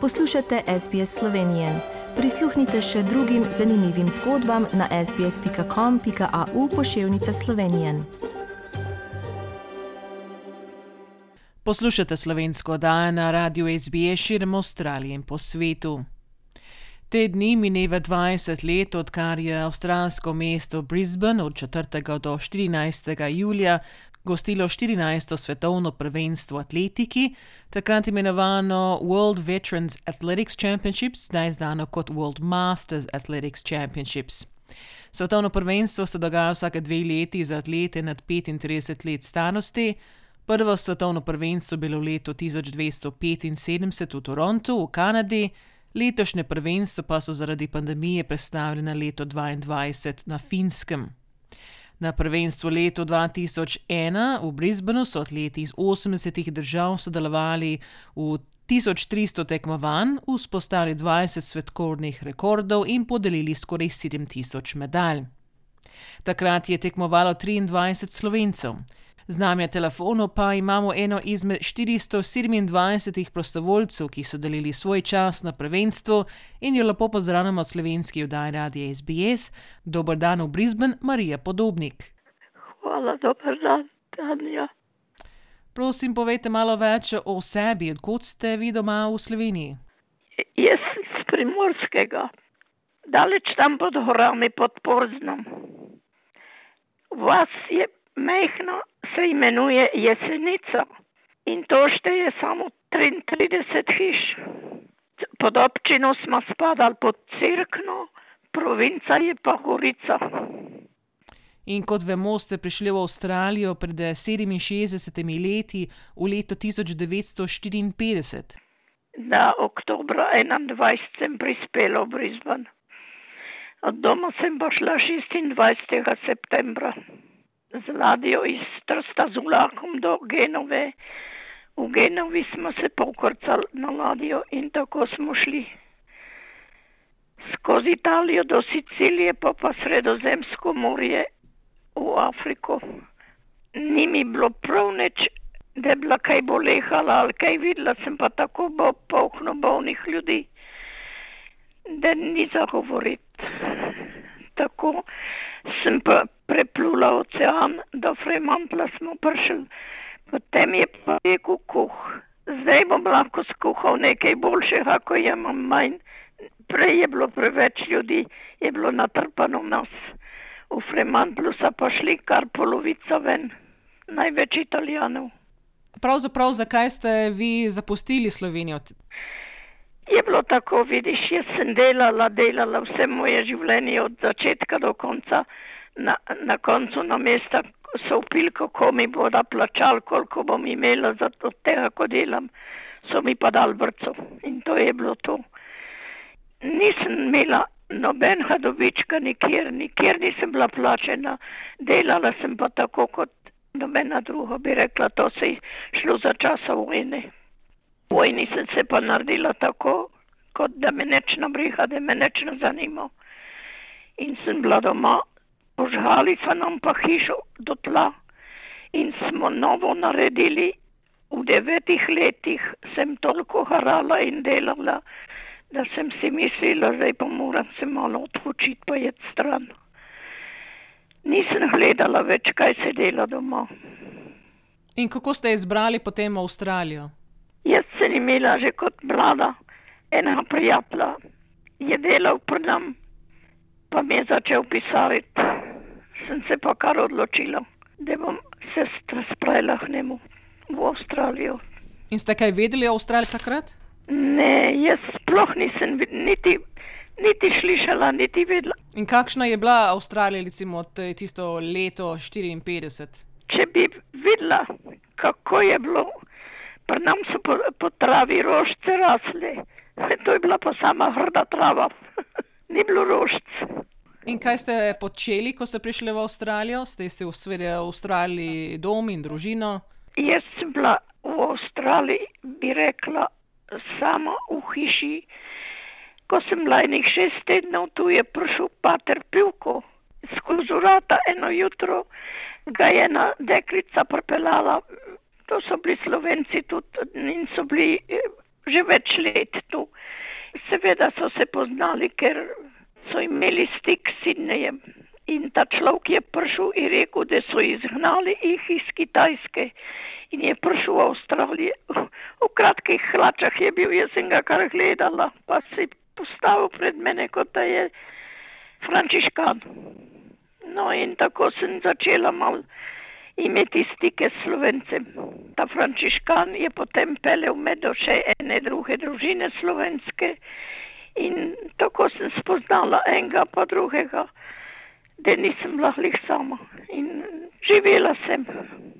Poslušate SBS Slovenije. Prisluhnite še drugim zanimivim zgodbam na sbsp.com.au pošiljka Slovenije. Poslušate slovensko oddajo na radiju SBS širom Avstralije in po svetu. Te dni mineva 20 let, odkar je avstralsko mesto Brisbane od 4. do 14. julija gostilo 14. svetovno prvenstvo v atletiki, takrat imenovano World Veterans Athletics Championships, zdaj znano kot World Masters Athletics Championships. Svetovno prvenstvo se dogaja vsake dve leti za atlete nad 35 let starosti. Prvo svetovno prvenstvo je bilo v letu 1275 v Torontu, v Kanadi, letošnje prvenstvo pa so zaradi pandemije prestavili na leto 2022 na Finskem. Na prvenstvu leto 2001 v Brisbaneu so atleti iz 80 držav sodelovali v 1300 tekmovanj, vzpostavili 20 svetovnih rekordov in podelili skoraj 7000 medalj. Takrat je tekmovalo 23 slovencev. Z nami je telefono, pa imamo eno izmed 427 prostovoljcev, ki so delili svoj čas na prvenstvu in jo lepo pozdravljamo slovenski vdaj radio SBS. Dober dan v Brisbane, Marija Podobnik. Hvala, dober dan, Tanja. Prosim, povejte malo več o sebi, odkot ste vi doma v Sloveniji. Jaz sem z primorskega, daleč tam pod horami pod Porznom. Vas je mehno, se imenuje Jesenica in to šteje samo 33 hiš. Pod občino smo spadali pod Cirkno, provinca je pa Gorica. In kot vemo, ste prišli v Avstralijo pred 67 leti, v letu 1954. Da, oktobra 21 sem prispela v Brisbane. Od doma sem pa šla 26. septembra z ladjo iz Trsta z vlakom do Genove. V Genovi smo se pokrcali na ladjo in tako smo šli skozi Italijo do Sicilije, pa pa Sredozemsko morje v Afriko. Ni mi bilo prav nič, da je bila kaj bolehala ali kaj videla, sem pa tako bo polno bolnih ljudi, da ni za govoriti. Tako sem pa preplula ocean, do Fremantla smo prišli, potem je pa rekel kuh. Zdaj bom lahko skuhal nekaj boljšega, ko imam manj. Prej je bilo preveč ljudi, je bilo natrpano nas. V Fremantlu so pa šli kar polovica ven, največ italijanov. Pravzaprav, zakaj ste vi zapustili Slovenijo? Je bilo tako, vidiš, jaz sem delala, delala vse moje življenje od začetka do konca. Na, na koncu na mesta so upili, kako mi bodo plačali, koliko bom imela za to, tega, ko delam, so mi pa dal vrco in to je bilo to. Nisem imela nobenega dobička nikjer, nikjer nisem bila plačena, delala sem pa tako kot nobena druga, bi rekla, to se je šlo za časa vojne. Vojni sem se pa naredila tako, kot da me neč nabriha, da me neč ne zanima. In sem bila doma, požgali so nam pa hišo do tla in smo novo naredili. V devetih letih sem toliko harala in delala, da sem si mislila, da pa moram se malo odločiti, pa je stran. Nisem gledala več, kaj se dela doma. In kako ste izbrali potem Avstralijo? Sem imela že kot mlada enega prijatelja, je delal pri nam, pa mi je začel pisati. Sem se pa kar odločila, da bom se spravila k njemu v Avstralijo. In ste kaj vedeli o Avstraliji takrat? Ne, jaz sploh nisem niti, niti slišala, niti vedela. In kakšna je bila Avstralija, recimo, tisto leto 54? Če bi videla, kako je bilo, pri nam so po, po travi rožce rasle, to je bila pa sama hrda trava, ni bilo rožc. In kaj ste počeli, ko ste prišli v Avstralijo? Ste si v Avstraliji dom in družino? Jaz sem bila v Avstraliji, bi rekla, sama v hiši. Ko sem bila enih šest tednov, tu je prišel pater Pivko skozi vrata eno jutro, ga je ena deklica pripeljala, to so bili slovenci tudi in so bili že več let tu. Seveda so se poznali, ker so imeli stik s Sidnejem. In ta človek je prišel in rekel, da so izgnali jih iz Kitajske in je prišel v Avstralijo. V kratkih hlačah je bil, jaz sem ga kar gledala, pa si postavil pred mene, kot da je frančiškan. No in tako sem začela malo imeti stike s slovencem. Ta frančiškan je potem pelel med še ene druge družine slovenske in tako sem spoznala enega pa drugega da nisem bila lih sama. In živela sem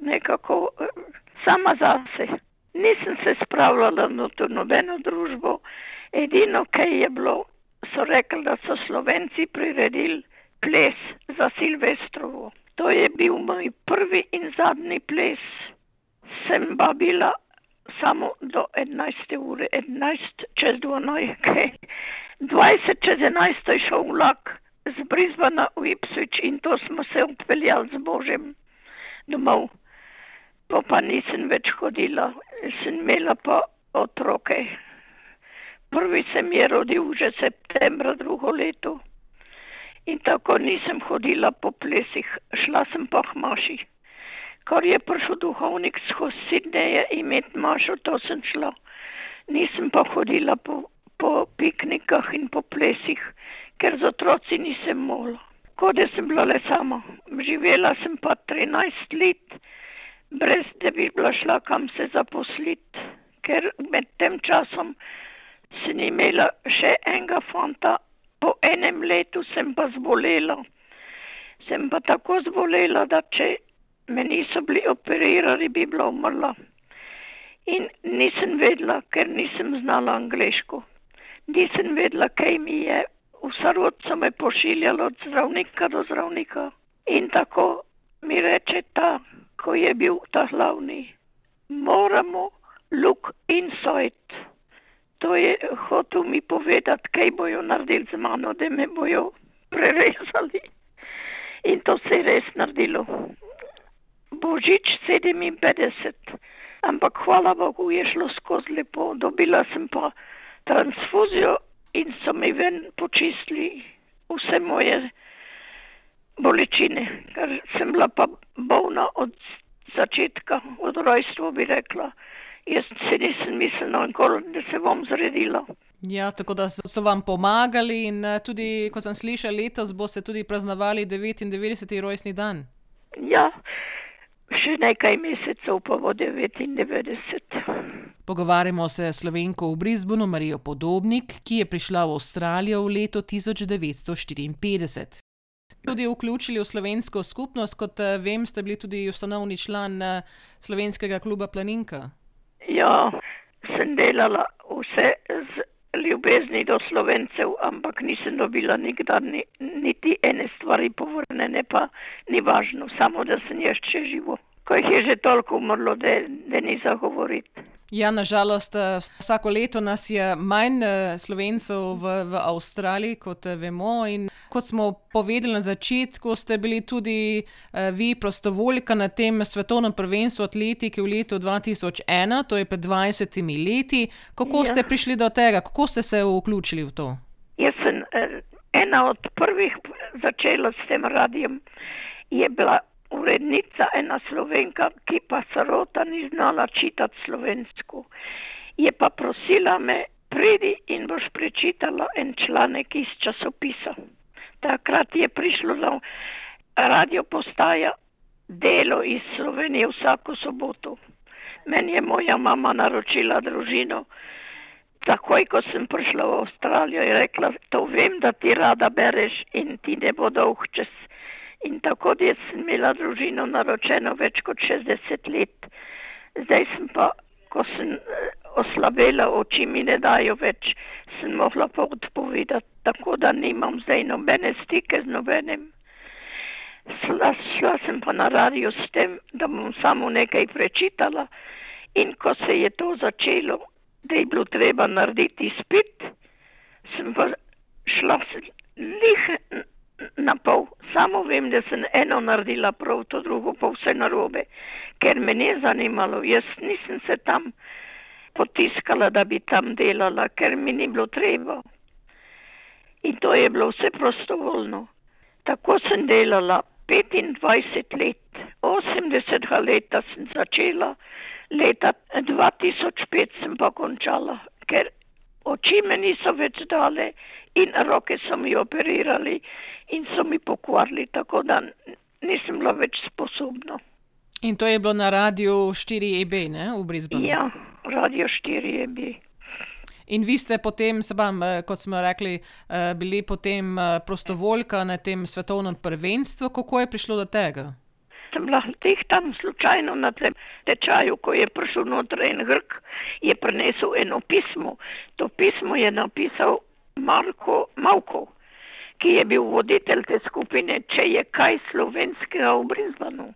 nekako eh, sama zase. Nisem se spravljala na to nobeno družbo. Edino, kaj je bilo, so rekli, da so Slovenci priredili ples za Silvestrovo. To je bil moj prvi in zadnji ples. Sem pa bila samo do 11. ure, 11 čez 12. 20 čez 11 je šel vlak z Brisbana v Ipswich in to smo se odpeljali z Božem domov. Pa pa nisem več hodila, sem imela pa otroke. Prvi se mi je rodil že septembra drugo leto in tako nisem hodila po plesih, šla sem pa k maši. Kar je prišel duhovnik skozi Sidneje imeti mašo, to sem šla. Nisem pa hodila po, po piknikah in po plesih ker z otroci nisem mogla. Kot da sem bila le sama. Živela sem pa 13 let, brez da bi bila šla kam se zaposliti, ker med tem časom sem imela še enega fanta, po enem letu sem pa zbolela. Sem pa tako zbolela, da če me niso bili operirali, bi bila umrla. In nisem vedela, ker nisem znala angliško. Nisem vedela, kaj mi je vsa rod so me pošiljali od zdravnika do zdravnika. In tako mi reče ta, ko je bil ta glavni, moramo look inside. To je hotel mi povedati, kaj bojo naredili z mano, da me bojo prerezali. In to se je res naredilo. Božič 57, ampak hvala Bogu je šlo skozi lepo. Dobila sem pa transfuzijo in so mi ven počistili vse moje bolečine, ker sem bila pa bolna od začetka, od rojstva bi rekla. Jaz se nisem mislila, da se bom zredila. Ja, tako da so vam pomagali, in eh, tudi, ko sem slišala, letos boste tudi praznovali 99. rojstni dan. Ja, še nekaj mesecev pa bo 99. Pogovarjamo se s slovenko v Brisbonu, Marijo Podobnik, ki je prišla v Avstralijo v letu 1954. Tudi vključili v slovensko skupnost, kot eh, vem, ste bili tudi ustanovni član eh, slovenskega kluba Planinka. Ja, sem delala vse z ljubezni do slovencev, ampak nisem dobila nikdar ni, niti ene stvari povrnjene, pa ni važno, samo da sem jaz še živo. Ko jih je že toliko umrlo, da ni za govoriti. Ja, nažalost, eh, vsako leto nas je manj eh, slovencev v, v Avstraliji, kot eh, vemo. In kot smo povedali na začetku, ste bili tudi vi prostovoljka na tem svetovnem prvenstvu atletike v letu 2001, to je pred 20 leti. Kako ja. ste prišli do tega, kako ste se vključili v to? Jaz sem ena od prvih začela s tem radijem, je bila urednica, ena slovenka, ki pa srota ni znala čitati slovensko. Je pa prosila me, pridi in boš prečitala en članek iz časopisa. Takrat je prišlo na radio postaja delo iz Slovenije vsako soboto. Meni je moja mama naročila družino. Takoj, ko sem prišla v Avstralijo, je rekla, to vem, da ti rada bereš in ti ne bo dolg čas. In tako sem imela družino naročeno več kot 60 let. Zdaj sem pa, ko sem eh, oslabela, oči mi ne dajo več, sem mogla pa odpovedati, tako da nimam zdaj nobene stike z nobenim. Šla, šla sem pa na radio s tem, da bom samo nekaj prečitala in ko se je to začelo, da je bilo treba narediti spit, sem pa šla lih na pol. Samo vem, da sem eno naredila prav, to drugo pa vse narobe, ker me ni zanimalo. Jaz nisem se tam potiskala, da bi tam delala, ker mi ni bilo treba. In to je bilo vse prostovoljno. Tako sem delala 25 let, 80 let sem začela, leta 2005 sem pa končala, ker oči me niso več dale in roke so mi operirali in so mi pokvarili, tako da nisem bila več sposobna. In to je bilo na radiju 4EB, ne, v Brisbaneu? Ja, radio 4EB. In vi ste potem, vam, eh, kot smo rekli, eh, bili potem eh, prostovoljka na tem svetovnem prvenstvu. Kako je prišlo do tega? Sem bila teh tam slučajno na tem tečaju, ko je prišel noter en grk, je prinesel eno pismo. To pismo je napisal Marko Mavko, ki je bil voditelj te skupine, če je kaj slovenskega v Brisbaneu.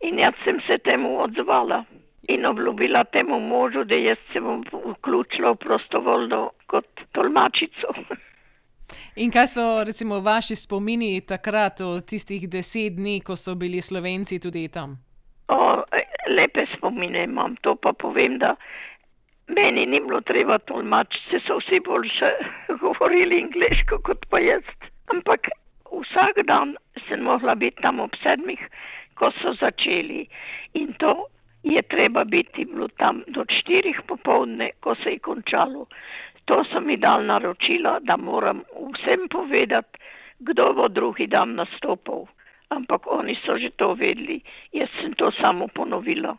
In jaz sem se temu odzvala in obljubila temu možu, da jaz se bom vključila v prostovoljno kot tolmačico. In kaj so recimo vaši spomini takrat, od tistih deset dni, ko so bili Slovenci tudi tam? O, lepe spomine imam, to pa povem, da meni ni bilo treba tolmačiti, so vsi boljše govorili angliško kot pa jaz. Ampak vsak dan sem mogla biti tam ob sedmih, ko so začeli. In to je treba biti bilo tam do štirih popovdne, ko se je končalo. To so mi dal naročila, da moram vsem povedati, kdo bo drugi dan nastopil. Ampak oni so že to vedeli, jaz sem to samo ponovila.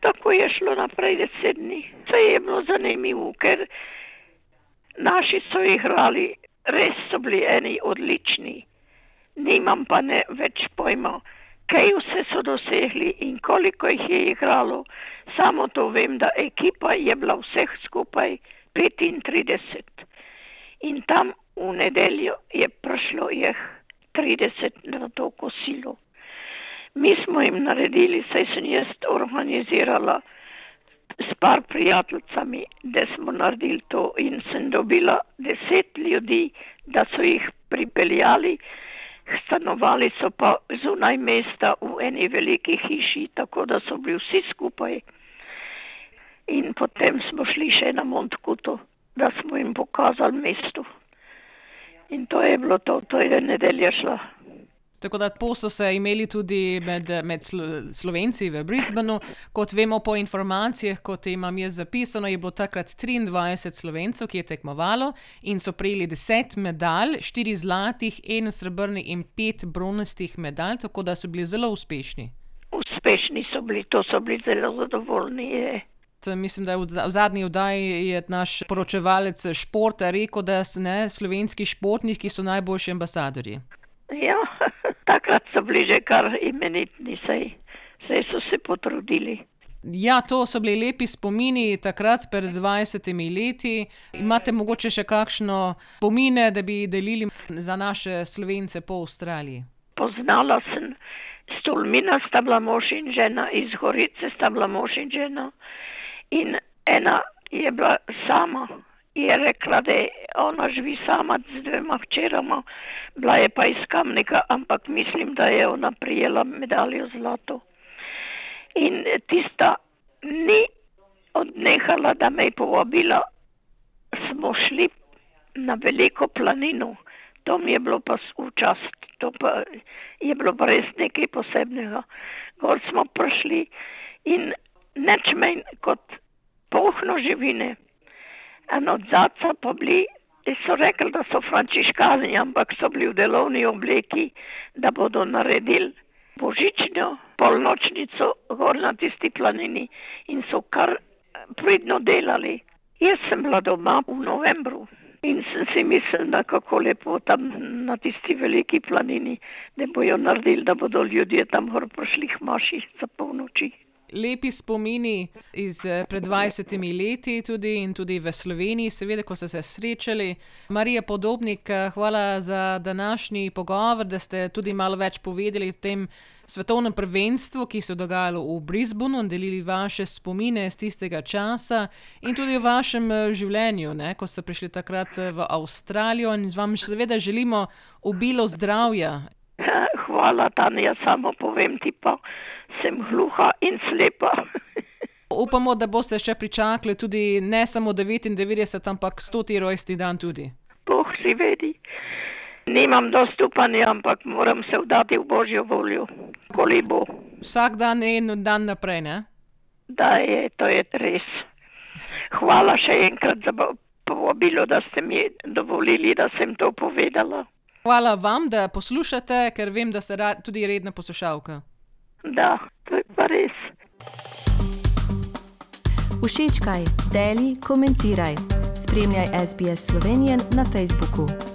Tako je šlo naprej deset dni. Vse je bilo zanimivo, ker naši so igrali, res so bili eni odlični. Nimam pa ne več pojma kaj vse so dosegli in koliko jih je igralo. Samo to vem, da ekipa je bila vseh skupaj 35. In tam v nedeljo je prišlo jih 30 na to kosilo. Mi smo jim naredili, saj sem jaz organizirala s par prijateljicami, da smo naredili to in sem dobila deset ljudi, da so jih pripeljali stanovali so pa zunaj mesta v eni veliki hiši, tako da so bili vsi skupaj. In potem smo šli še na Montkuto, da smo jim pokazali mesto. In to je bilo to, to je nedelja šla. Tako da so se imeli tudi med, med Slovenci v Brisbaneu. Kot vemo po informacijah, kot imam jaz zapisano, je bilo takrat 23 Slovencev, ki je tekmovalo in so prejeli 10 medalj, 4 zlatih, 1 srebrni in 5 bronastih medalj, tako da so bili zelo uspešni. Uspešni so bili, to so bili zelo zadovoljni. Je. Mislim, da je v, v zadnji oddaji naš poročevalec športa rekel, da so ne, slovenski športniki najboljši ambasadori. Ja, takrat so bili že kar imenitni, sej, sej so se potrudili. Ja, to so bili lepi spomini takrat, pred 20 leti. Imate mogoče še kakšno spomine, da bi delili za naše slovence po Avstraliji? Poznala sem Stolmina, sta bila mož in žena, iz Gorice sta bila mož in žena. In ena je bila sama, je rekla, da ona živi sama z dvema hčerama, bila je pa iz Kamnika, ampak mislim, da je ona prijela medaljo zlato. In tista ni odnehala, da me je povabila, smo šli na veliko planino, to mi je bilo pa v čast, to pa je bilo pa res nekaj posebnega. Gor smo prišli in neč manj kot pohno živine. En od zadca pa bili, so rekli, da so frančiškani, ampak so bili v delovni obleki, da bodo naredili božično polnočnico gor na tisti planini in so kar pridno delali. Jaz sem bila doma v novembru in sem si mislila, kako lepo tam na tisti veliki planini, da bojo naredili, da bodo ljudje tam gor prišli k maši za polnoči lepi spomini iz eh, pred 20 leti, tudi tudi v Sloveniji, seveda, ko ste se srečali. Marija Podobnik, eh, hvala za današnji pogovor, da ste tudi malo več povedali o tem svetovnem prvenstvu, ki se je dogajalo v Brisbaneu in delili vaše spomine iz tistega časa in tudi o vašem eh, življenju, ne, ko ste prišli takrat v Avstralijo in z vami seveda želimo obilo zdravja. Hvala, Tanja, samo povem ti pa sem gluha in slepa. Upamo, da boste še pričakali tudi ne samo 99, ampak 100 rojstni dan tudi. Bog si vedi. Nimam dostupanja, ampak moram se vdati v božjo voljo, koli bo. Vsak dan je en dan naprej, ne? Da je, to je res. Hvala še enkrat za povabilo, da ste mi dovolili, da sem to povedala. Hvala vam, da poslušate, ker vem, da ste tudi redna poslušalka. Da, to je pa res. Všečkaj, deli, komentiraj. Spremljaj SBS Slovenijo na Facebooku.